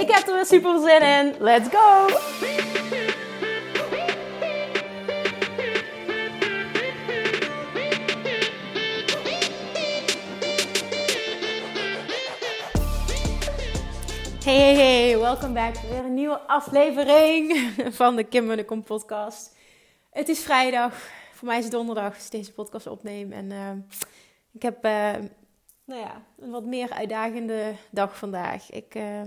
Ik heb er weer super zin in. Let's go! Hey, hey, hey, welkom back. Weer een nieuwe aflevering van de Kim en de Kom podcast. Het is vrijdag, voor mij is het donderdag als ik deze podcast opneem. En uh, ik heb uh, nou ja, een wat meer uitdagende dag vandaag. Ik uh,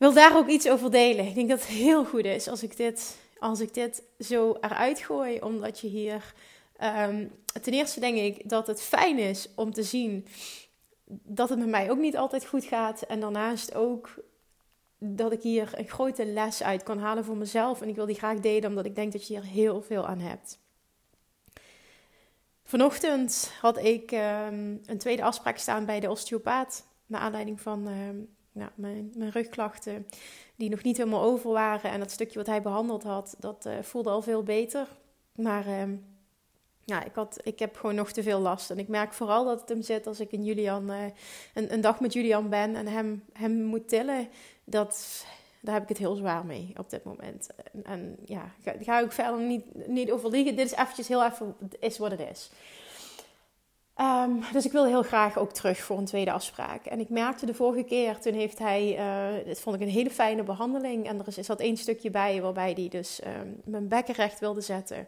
wil daar ook iets over delen. Ik denk dat het heel goed is als ik dit, als ik dit zo eruit gooi, omdat je hier... Um, ten eerste denk ik dat het fijn is om te zien dat het met mij ook niet altijd goed gaat. En daarnaast ook dat ik hier een grote les uit kan halen voor mezelf. En ik wil die graag delen, omdat ik denk dat je hier heel veel aan hebt. Vanochtend had ik um, een tweede afspraak staan bij de osteopaat. Naar aanleiding van um, nou, mijn, mijn, rugklachten, die nog niet helemaal over waren. En dat stukje wat hij behandeld had, dat uh, voelde al veel beter. Maar um, ja, ik, had, ik heb gewoon nog te veel last. En ik merk vooral dat het hem zit als ik in Julian, uh, een, een, dag met Julian ben en hem, hem moet tillen. Dat, daar heb ik het heel zwaar mee op dit moment. En, en ja, ga, ga ik verder niet, niet over liegen. Dit is eventjes heel even, is wat het is. Um, dus ik wil heel graag ook terug voor een tweede afspraak. En ik merkte de vorige keer, toen heeft hij, uh, dit vond ik een hele fijne behandeling. En er is, zat één stukje bij waarbij hij dus um, mijn bekken recht wilde zetten.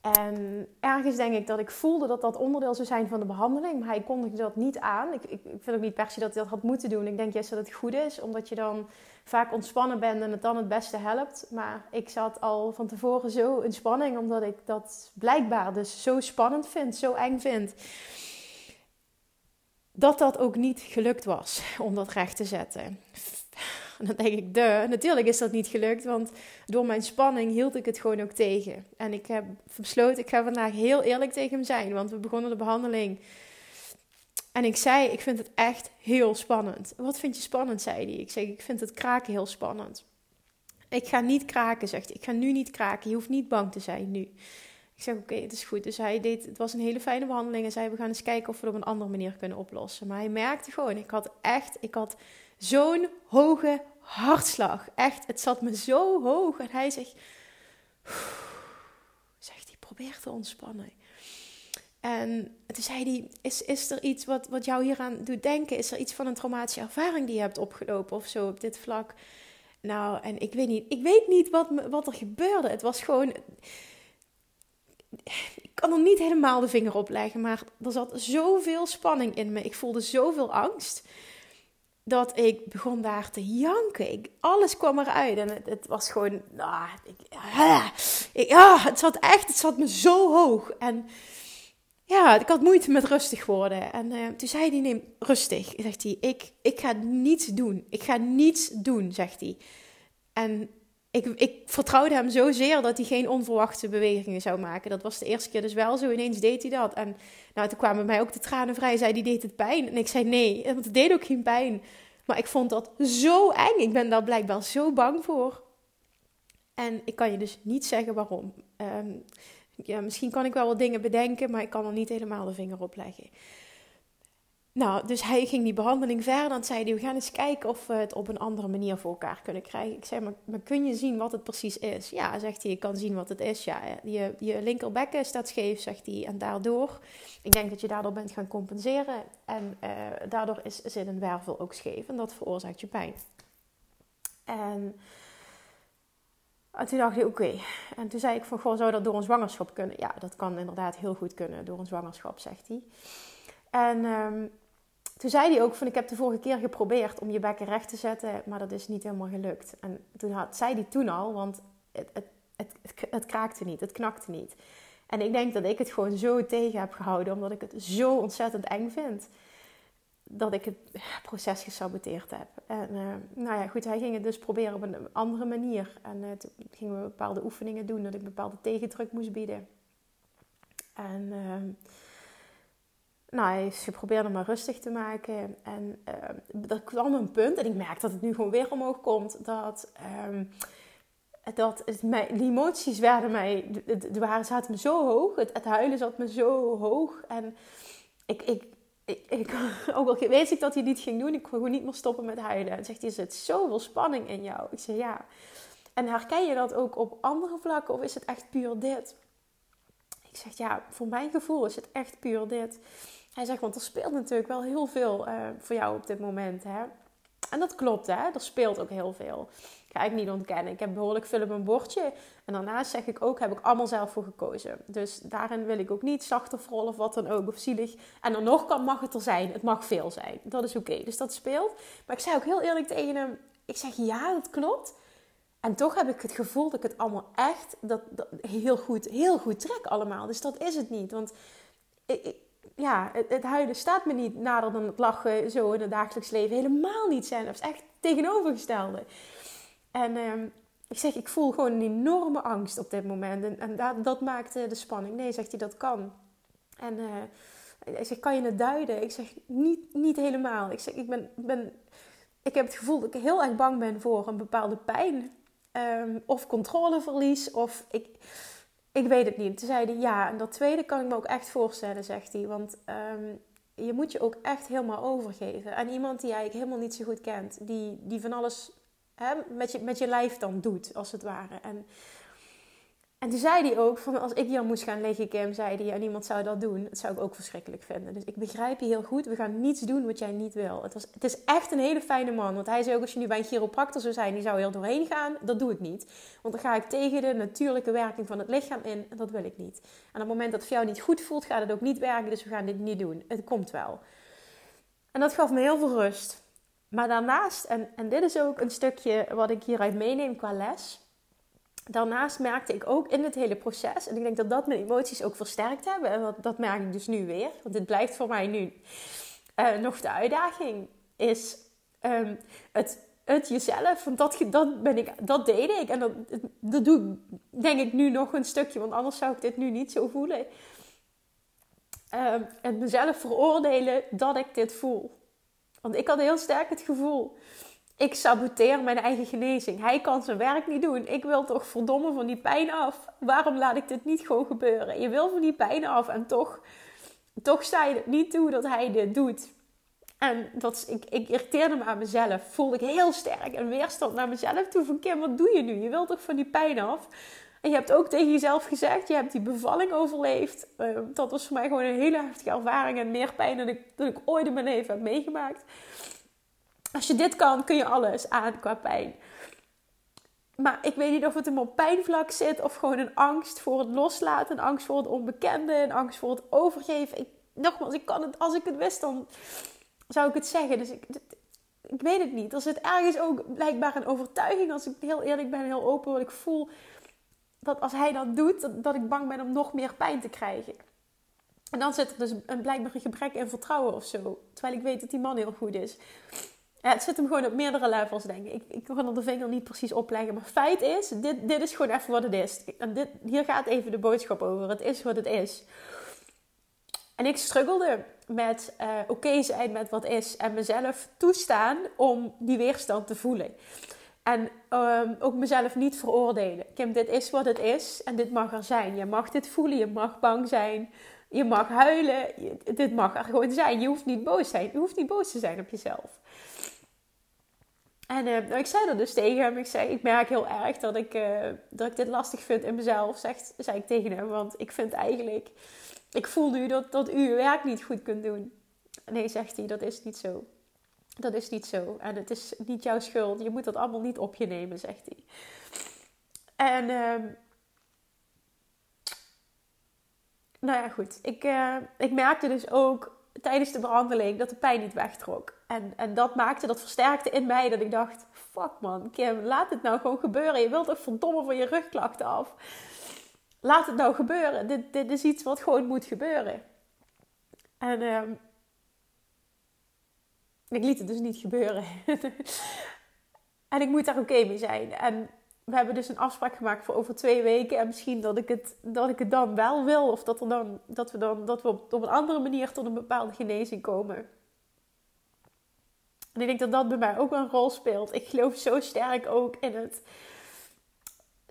En ergens denk ik dat ik voelde dat dat onderdeel zou zijn van de behandeling. Maar hij kondigde dat niet aan. Ik, ik, ik vind ook niet per se dat hij dat had moeten doen. Ik denk juist dat het goed is, omdat je dan vaak ontspannen bent en het dan het beste helpt. Maar ik zat al van tevoren zo in spanning, omdat ik dat blijkbaar dus zo spannend vind, zo eng vind. Dat dat ook niet gelukt was om dat recht te zetten. En dan denk ik, de, natuurlijk is dat niet gelukt, want door mijn spanning hield ik het gewoon ook tegen. En ik heb besloten, ik ga vandaag heel eerlijk tegen hem zijn, want we begonnen de behandeling. En ik zei, ik vind het echt heel spannend. Wat vind je spannend, zei hij. Ik zeg, ik vind het kraken heel spannend. Ik ga niet kraken, zegt hij. Ik ga nu niet kraken. Je hoeft niet bang te zijn nu. Ik zeg, oké, het is goed. Dus hij deed, het was een hele fijne behandeling. En zei, we gaan eens kijken of we het op een andere manier kunnen oplossen. Maar hij merkte gewoon, ik had echt, ik had zo'n hoge hartslag. Echt, het zat me zo hoog. En hij zegt, zegt hij, probeer te ontspannen. En toen zei hij, is, is er iets wat, wat jou hieraan doet denken? Is er iets van een traumatische ervaring die je hebt opgelopen of zo op dit vlak? Nou, en ik weet niet, ik weet niet wat, wat er gebeurde. Het was gewoon, ik kan er niet helemaal de vinger op leggen, maar er zat zoveel spanning in me. Ik voelde zoveel angst dat ik begon daar te janken. Ik, alles kwam eruit en het, was gewoon, ah, ik, ik, ja, het zat echt, het zat me zo hoog. En ja, ik had moeite met rustig worden. En uh, toen zei hij, neem rustig, zegt hij, ik, ik ga niets doen. Ik ga niets doen, zegt hij. En ik, ik vertrouwde hem zozeer dat hij geen onverwachte bewegingen zou maken. Dat was de eerste keer dus wel zo. Ineens deed hij dat. En nou, toen kwamen mij ook de tranen vrij. Zei die deed het pijn? En ik zei nee, want het deed ook geen pijn. Maar ik vond dat zo eng. Ik ben daar blijkbaar zo bang voor. En ik kan je dus niet zeggen waarom. Um, ja, misschien kan ik wel wat dingen bedenken, maar ik kan er niet helemaal de vinger op leggen. Nou, dus hij ging die behandeling verder. Dan zei hij, we gaan eens kijken of we het op een andere manier voor elkaar kunnen krijgen. Ik zei, maar, maar kun je zien wat het precies is? Ja, zegt hij, ik kan zien wat het is. Ja, je, je linkerbekken staat scheef, zegt hij. En daardoor, ik denk dat je daardoor bent gaan compenseren. En uh, daardoor is, zit een wervel ook scheef. En dat veroorzaakt je pijn. En... En toen dacht ik, oké. En toen zei ik van, goh, zou dat door een zwangerschap kunnen? Ja, dat kan inderdaad heel goed kunnen door een zwangerschap, zegt hij. En um, toen zei hij ook van, ik heb de vorige keer geprobeerd om je bekken recht te zetten, maar dat is niet helemaal gelukt. En toen had, zei hij toen al, want het, het, het, het, kraakte niet, het knakte niet. En ik denk dat ik het gewoon zo tegen heb gehouden, omdat ik het zo ontzettend eng vind. Dat ik het proces gesaboteerd heb. En nou ja, goed, hij ging het dus proberen op een andere manier. En toen gingen we bepaalde oefeningen doen, dat ik bepaalde tegendruk moest bieden. En ehm, nou, hij heeft geprobeerd me rustig te maken. En uh, er kwam een punt, en ik merk dat het nu gewoon weer omhoog komt, dat, um, dat het, emoties werden mij, de, waren, zaten me zo hoog, het, het, huilen zat me zo hoog. En ik, ik, ik, ik ook al weet ik dat hij niet ging doen, ik kon gewoon niet meer stoppen met huilen. En zegt hij, er zit zoveel spanning in jou. Ik zeg ja. En herken je dat ook op andere vlakken of is het echt puur dit? Ik zeg ja, voor mijn gevoel is het echt puur dit. Hij zegt, want er speelt natuurlijk wel heel veel uh, voor jou op dit moment. Hè? En dat klopt, hè? er speelt ook heel veel. Ga ik niet ontkennen. Ik heb behoorlijk veel op mijn bordje. En daarnaast zeg ik ook, heb ik allemaal zelf voor gekozen. Dus daarin wil ik ook niet rollen of wat dan ook, of zielig. En dan nog kan, mag het er zijn. Het mag veel zijn. Dat is oké. Dus dat speelt. Maar ik zei ook heel eerlijk tegen hem, ik zeg ja, dat klopt. En toch heb ik het gevoel dat ik het allemaal echt dat, dat heel, goed, heel goed trek allemaal. Dus dat is het niet. Want ik, ja, het, het, huilen staat me niet nader dan het lachen zo in het dagelijks leven. Helemaal niet zijn. Dat is echt tegenovergestelde. En ehm, ik zeg, ik voel gewoon een enorme angst op dit moment. En, en dat, dat maakt de spanning. Nee, zegt hij, dat kan. En uh, hij zegt, kan je het duiden? Ik zeg, niet, niet helemaal. Ik zeg, ik, ben, ben, ik heb het gevoel dat ik heel erg bang ben voor een bepaalde pijn. Um, of controleverlies. Of ik ik weet het niet. Toen zei hij ja. En dat tweede kan ik me ook echt voorstellen, zegt hij. Want um, je moet je ook echt helemaal overgeven. aan iemand die eigenlijk helemaal niet zo goed kent. Die, die van alles met, je, met je lijf dan doet, als het ware. En en toen zei hij ook, van als ik hier moest gaan liggen, Kim, zei hij, en iemand zou dat doen, dat zou ik ook verschrikkelijk vinden. Dus ik begrijp je heel goed, we gaan niets doen wat jij niet wil. Het, was, het is echt een hele fijne man, want hij zei ook, als je nu bij een chiropractor zou zijn, die zou hier doorheen gaan, dat doe ik niet. Want dan ga ik tegen de natuurlijke werking van het lichaam in, en dat wil ik niet. En op het moment dat het jou niet goed voelt, gaat het ook niet werken, dus we gaan dit niet doen. Het komt wel. En dat gaf me heel veel rust. Maar daarnaast, en, en dit is ook een stukje wat ik hieruit meeneem qua les daarnaast merkte ik ook in het hele proces, en ik denk dat dat mijn emoties ook versterkt hebben, en dat, merk ik dus nu weer, want dit blijft voor mij nu uh, nog de uitdaging, is um, het, het jezelf, want dat, dat, ben ik, dat deed ik en dat, dat doe ik denk ik nu nog een stukje, want anders zou ik dit nu niet zo voelen. Um, en mezelf veroordelen dat ik dit voel. Want ik had heel sterk het gevoel ik saboteer mijn eigen genezing. Hij kan zijn werk niet doen. Ik wil toch verdomme van die pijn af. Waarom laat ik dit niet gewoon gebeuren? Je wil van die pijn af en toch, toch sta je het niet toe dat hij dit doet. En dat, ik, ik irriteerde me aan mezelf. Voelde ik heel sterk een weerstand naar mezelf toe. Van Kim, wat doe je nu? Je wilt toch van die pijn af? En je hebt ook tegen jezelf gezegd, je hebt die bevalling overleefd. Uh, dat was voor mij gewoon een hele heftige ervaring en meer pijn dan ik, ooit in mijn leven heb meegemaakt. Als je dit kan, kun je alles aan qua pijn. Maar ik weet niet of het hem op pijnvlak zit of gewoon een angst voor het loslaten, een angst voor het onbekende, een angst voor het overgeven. Ik, nogmaals, ik kan het, als ik het wist, dan zou ik het zeggen. Dus ik, ik weet het niet. Er zit ergens ook blijkbaar een overtuiging, als ik heel eerlijk ben, heel open, wat ik voel dat als hij dat doet, dat, ik bang ben om nog meer pijn te krijgen. En dan zit er dus een blijkbaar een gebrek in vertrouwen of zo. Terwijl ik weet dat die man heel goed is. Het zit hem gewoon op meerdere levels, denk ik. Ik, kan er de vinger niet precies opleggen. Maar feit is, dit, dit is gewoon even wat het is. En dit, hier gaat even de boodschap over. Het is wat het is. En ik struggelde met uh, oké zijn met wat is. En mezelf toestaan om die weerstand te voelen. En um, ook mezelf niet veroordelen. Kim, dit is wat het is en dit mag er zijn. Je mag dit voelen, je mag bang zijn. Je mag huilen. dit mag er gewoon zijn. Je hoeft niet boos zijn. Je hoeft niet boos te zijn op jezelf. En uh, ik zei dat dus tegen hem. Ik zei, ik merk heel erg dat ik, uh, dat ik dit lastig vind in mezelf, zegt, zei ik tegen hem. Want ik vind eigenlijk, ik voel nu dat, dat u uw werk niet goed kunt doen. Nee, zegt hij, dat is niet zo. Dat is niet zo. En het is niet jouw schuld. Je moet dat allemaal niet op je nemen, zegt hij. En uh, nou ja, goed. Ik, uh, ik merkte dus ook tijdens de behandeling dat de pijn niet wegtrok. En, en dat maakte, dat versterkte in mij dat ik dacht: fuck man, Kim, laat het nou gewoon gebeuren. Je wilt toch verdomme van je rugklachten af. Laat het nou gebeuren. Dit, dit is iets wat gewoon moet gebeuren. En, En ik liet het dus niet gebeuren. en ik moet daar oké mee zijn. En we hebben dus een afspraak gemaakt voor over twee weken. En misschien dat ik het, dat ik het dan wel wil. Of dat, er dan, dat we, dan, dat we op, op een andere manier tot een bepaalde genezing komen. En ik denk dat dat bij mij ook een rol speelt. Ik geloof zo sterk ook in het.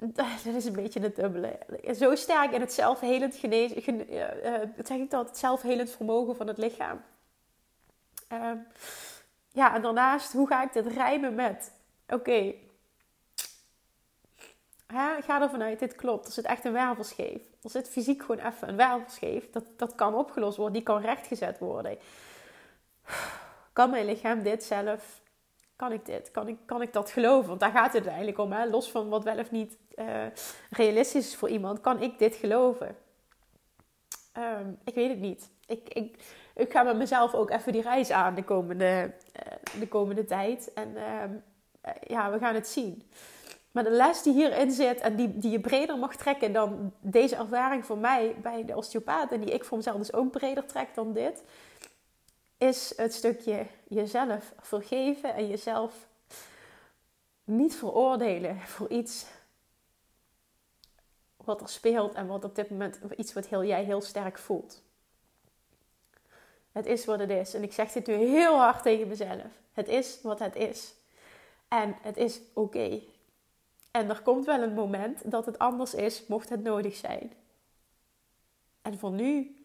Dat is een beetje het dubbele. Zo sterk in het zelfhelend genezen. Gen, uh, zeg ik dat? Het zelfhelend vermogen van het lichaam. Uh, ja, en daarnaast, hoe ga ik dit rijmen met? Oké, ga ervan uit, dit klopt. Er zit echt een wervelscheef. Er zit fysiek gewoon even een wervelscheef. Dat, dat kan opgelost worden, die kan rechtgezet worden. Kan mijn lichaam dit zelf? Kan ik dit? Kan ik, kan ik dat geloven? Want daar gaat het eigenlijk om. Hè? Los van wat wel of niet uh, realistisch is voor iemand, kan ik dit geloven? Um, ik weet het niet. Ik, ik, ga met mezelf ook even die reis aan de komende, uh, de komende tijd. En uh, ja, we gaan het zien. Maar de les die hierin zit en die, die je breder mag trekken dan deze ervaring voor mij bij de osteopaat, en die ik voor mezelf dus ook breder trek dan dit, is het stukje jezelf vergeven en jezelf niet veroordelen voor iets wat er speelt en wat op dit moment iets wat heel, jij heel sterk voelt. Het is wat het is. En ik zeg dit nu heel hard tegen mezelf. Het is wat het is. En het is oké. En er komt wel een moment dat het anders is, mocht het nodig zijn. En voor nu,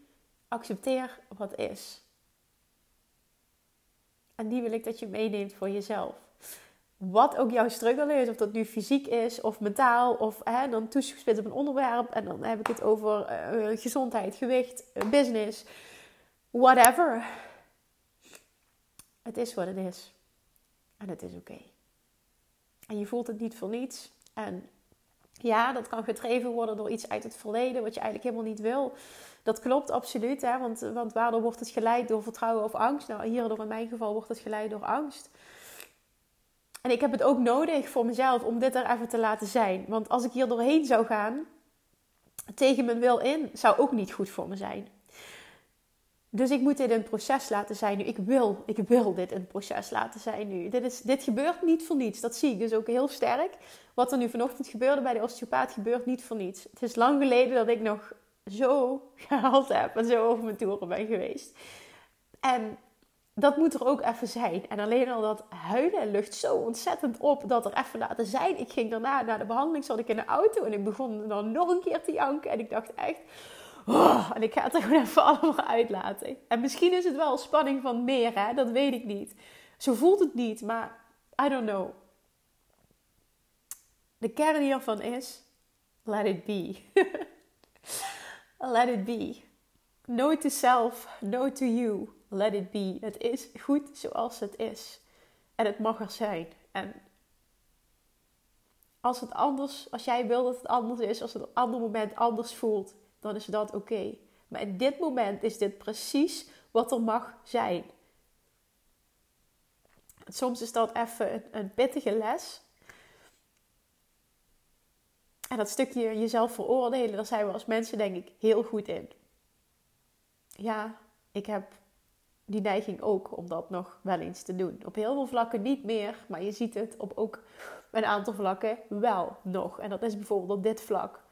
accepteer wat is. En die wil ik dat je meeneemt voor jezelf. Wat ook jouw struggle is, of dat nu fysiek is of mentaal, of hè, dan toegespitst op een onderwerp. En dan heb ik het over uh, gezondheid, gewicht, uh, business, whatever. Het is wat het is. En het is oké. En je voelt het niet voor niets. En ja, dat kan gedreven worden door iets uit het verleden wat je eigenlijk helemaal niet wil. Dat klopt absoluut, hè? Want, want waardoor wordt het geleid door vertrouwen of angst? Nou, hierdoor in mijn geval wordt het geleid door angst. En ik heb het ook nodig voor mezelf om dit er even te laten zijn. Want als ik hier doorheen zou gaan, tegen mijn wil in, zou ook niet goed voor me zijn. Dus ik moet dit een proces laten zijn nu. Ik wil, ik wil dit een proces laten zijn nu. Dit, is, dit gebeurt niet voor niets. Dat zie ik dus ook heel sterk. Wat er nu vanochtend gebeurde bij de osteopaat gebeurt niet voor niets. Het is lang geleden dat ik nog zo gehaald heb en zo over mijn toeren ben geweest. En dat moet er ook even zijn. En alleen al dat huilen lucht zo ontzettend op dat er even laten zijn. Ik ging daarna naar de behandeling, zat ik in de auto en ik begon dan nog een keer te janken. En ik dacht echt, oh, en ik ga het er gewoon even allemaal uitlaten. En misschien is het wel spanning van meer, hè? dat weet ik niet. Zo voelt het niet, maar I don't know. De kern hiervan is, let it be. let it be. No to self, no to you. Let it be. Het is goed zoals het is. En het mag er zijn. En als het anders, als jij wil dat het anders is, als het op een ander moment anders voelt, dan is dat oké. Maar in dit moment is dit precies wat er mag zijn. soms is dat even een, een pittige les. En dat stukje jezelf veroordelen, daar zijn we als mensen denk ik heel goed in. Ja, ik heb die neiging ook om dat nog wel eens te doen. Op heel veel vlakken niet meer, maar je ziet het op ook een aantal vlakken wel nog. En dat is bijvoorbeeld op dit vlak.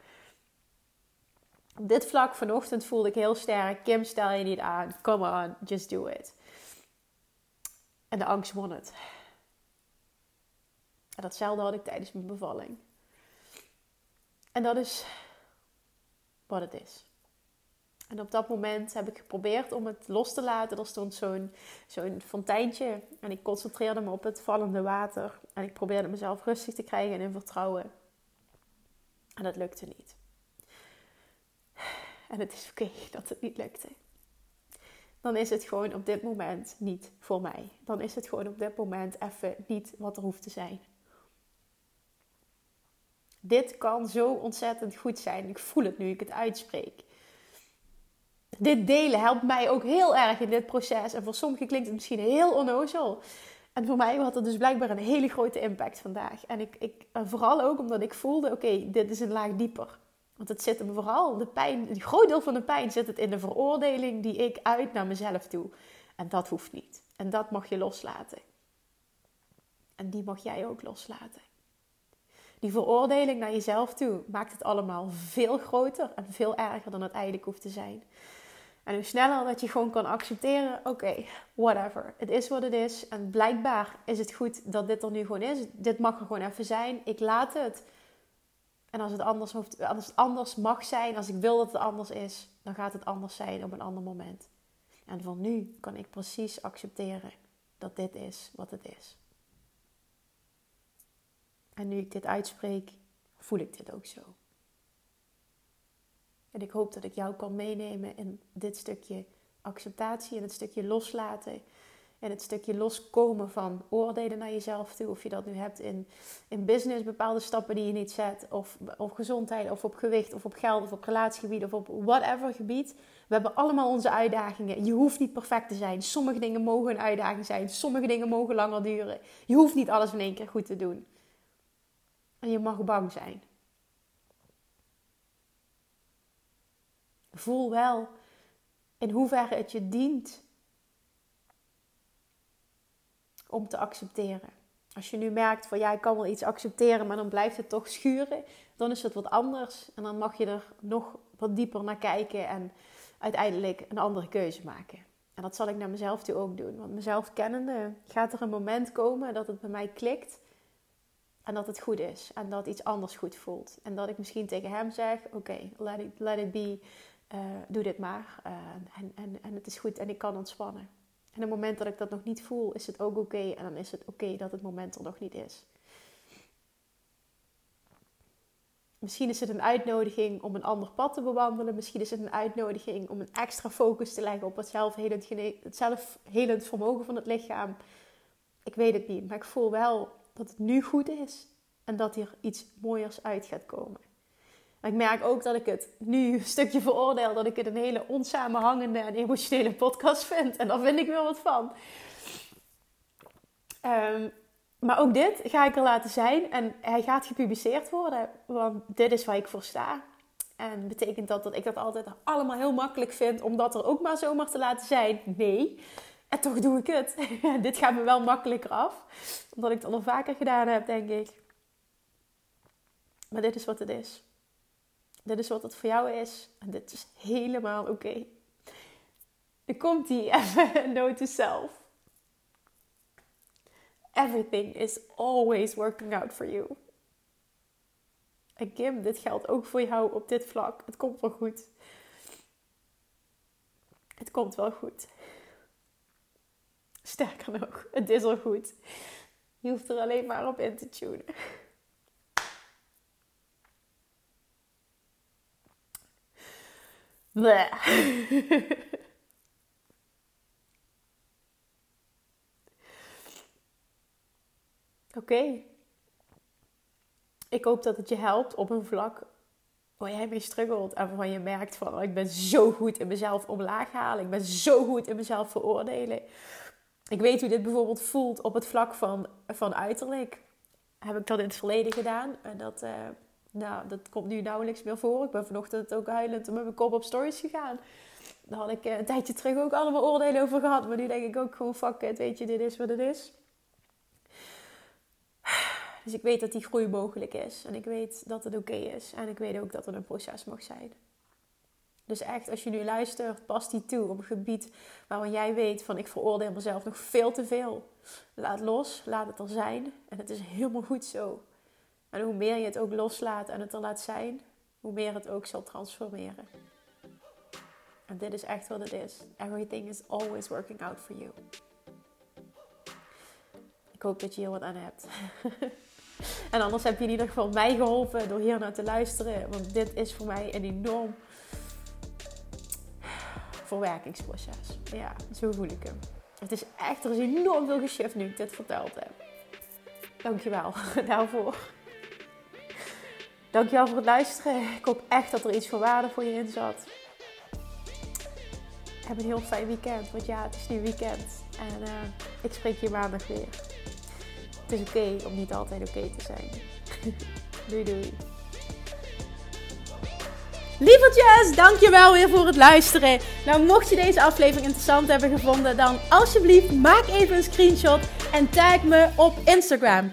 Op dit vlak vanochtend voelde ik heel sterk: Kim, stel je niet aan. Come on, just do it. En de angst won het. En datzelfde had ik tijdens mijn bevalling. En dat is wat het is. En op dat moment heb ik geprobeerd om het los te laten. Er stond zo'n zo'n fonteintje en ik concentreerde me op het vallende water. En ik probeerde mezelf rustig te krijgen en in vertrouwen. En dat lukte niet. En het is oké dat het niet lukte. Dan is het gewoon op dit moment niet voor mij. Dan is het gewoon op dit moment even niet wat er hoeft te zijn. Dit kan zo ontzettend goed zijn. Ik voel het nu ik het uitspreek. Dit delen helpt mij ook heel erg in dit proces. En voor sommigen klinkt het misschien heel onnozel. En voor mij had het dus blijkbaar een hele grote impact vandaag. En ik, ik, vooral ook omdat ik voelde, oké, dit is een laag dieper. Want het zit hem vooral, de pijn, een groot deel van de pijn zit het in de veroordeling die ik uit naar mezelf toe. En dat hoeft niet. En dat mag je loslaten. En die mag jij ook loslaten. Die veroordeling naar jezelf toe maakt het allemaal veel groter en veel erger dan het eigenlijk hoeft te zijn. En hoe sneller dat je gewoon kan accepteren, oké, whatever. Het is wat het is. En blijkbaar is het goed dat dit er nu gewoon is. Dit mag er gewoon even zijn. Ik laat het. En als het anders, hoeft, anders mag zijn, als ik wil dat het anders is, dan gaat het anders zijn op een ander moment. En van nu kan ik precies accepteren dat dit is wat het is. En nu ik dit uitspreek, voel ik dit ook zo. En ik hoop dat ik jou kan meenemen in dit stukje acceptatie en het stukje loslaten. En het stukje loskomen van oordelen naar jezelf toe. Of je dat nu hebt in, in business, bepaalde stappen die je niet zet. Of op gezondheid, of op gewicht, of op geld, of op relatiegebied, of op whatever gebied. We hebben allemaal onze uitdagingen. Je hoeft niet perfect te zijn. Sommige dingen mogen een uitdaging zijn. Sommige dingen mogen langer duren. Je hoeft niet alles in één keer goed te doen. En je mag bang zijn. Voel wel in hoeverre het je dient om te accepteren. Als je nu merkt van ja, ik kan wel iets accepteren, maar dan blijft het toch schuren, dan is het wat anders. En dan mag je er nog wat dieper naar kijken en uiteindelijk een andere keuze maken. En dat zal ik naar mezelf toe ook doen. Want mezelf kennende gaat er een moment komen dat het bij mij klikt. En dat het goed is. En dat iets anders goed voelt. En dat ik misschien tegen hem zeg: Oké, let, it, let it be. Uh, doe dit maar. Uh, en, en, en het is goed en ik kan ontspannen. En het moment dat ik dat nog niet voel, is het ook oké. en dan is het oké dat het moment er nog niet is. Misschien is het een uitnodiging om een ander pad te bewandelen. Misschien is het een uitnodiging om een extra focus te leggen op het zelfhelend, het zelfhelend vermogen van het lichaam. Ik weet het niet, maar ik voel wel dat het nu goed is en dat hier iets mooiers uit gaat komen. Maar ik merk ook dat ik het nu een stukje veroordeel dat ik het een hele onsamenhangende en emotionele podcast vind. En daar vind ik wel wat van. Um, maar ook dit ga ik er laten zijn en hij gaat gepubliceerd worden, want dit is waar ik voor sta. En betekent dat dat ik dat altijd allemaal heel makkelijk vind om dat er ook maar zomaar te laten zijn? Nee. En toch doe ik het. dit gaat me wel makkelijker af, omdat ik het al vaker gedaan heb, denk ik. Maar dit is wat het is. Dit is wat het voor jou is. En dit is helemaal oké. Okay. Komt die even note to self. Everything is always working out for you. En Kim, dit geldt ook voor jou op dit vlak. Het komt wel goed. Het komt wel goed. Sterker nog, het is al goed. Je hoeft er alleen maar op in te tunen. Oké. Ik hoop dat het je helpt op een vlak waar jij mee struggelt en waarvan je merkt van oh, ik ben zo goed in mezelf omlaag halen. Ik ben zo goed in mezelf veroordelen. Ik weet hoe dit bijvoorbeeld voelt op het vlak van, van uiterlijk. Heb ik dat in het verleden gedaan. En dat, uh, nou, dat komt nu nauwelijks meer voor. Ik ben vanochtend ook huilend met mijn kop op stories gegaan. Daar had ik uh, een tijdje terug ook allemaal oordelen over gehad. Maar nu denk ik ook gewoon fuck it, weet je, dit is wat het is. Dus ik weet dat die groei mogelijk is. En ik weet dat het oké is. En ik weet ook dat het een proces mag zijn. Dus echt, als je nu luistert, pas die toe op een gebied waarvan jij weet van ik veroordeel mezelf nog veel te veel. Laat los, laat het er zijn. En het is helemaal goed zo. En hoe meer je het ook loslaat en het er laat zijn, hoe meer het ook zal transformeren. En dit is echt wat het is. Everything is always working out for you. Ik hoop dat je hier wat aan hebt. En anders heb je in ieder geval mij geholpen door hier naar te luisteren. Want dit is voor mij een enorm verwerkingsproces. Ja, zo voel ik hem. Het is echt, er is enorm veel geshift nu ik dit verteld heb. Dankjewel daarvoor. Dankjewel voor het luisteren. Ik hoop echt dat er iets van waarde voor je in zat. Heb een heel fijn weekend. Want ja, het is nu weekend. En uh, ik spreek je maandag weer. Het is oké om niet altijd oké te zijn. doei doei. Lievertjes, dankjewel weer voor het luisteren. Nou, mocht je deze aflevering interessant hebben gevonden, dan alsjeblieft maak even een screenshot en tag me op Instagram.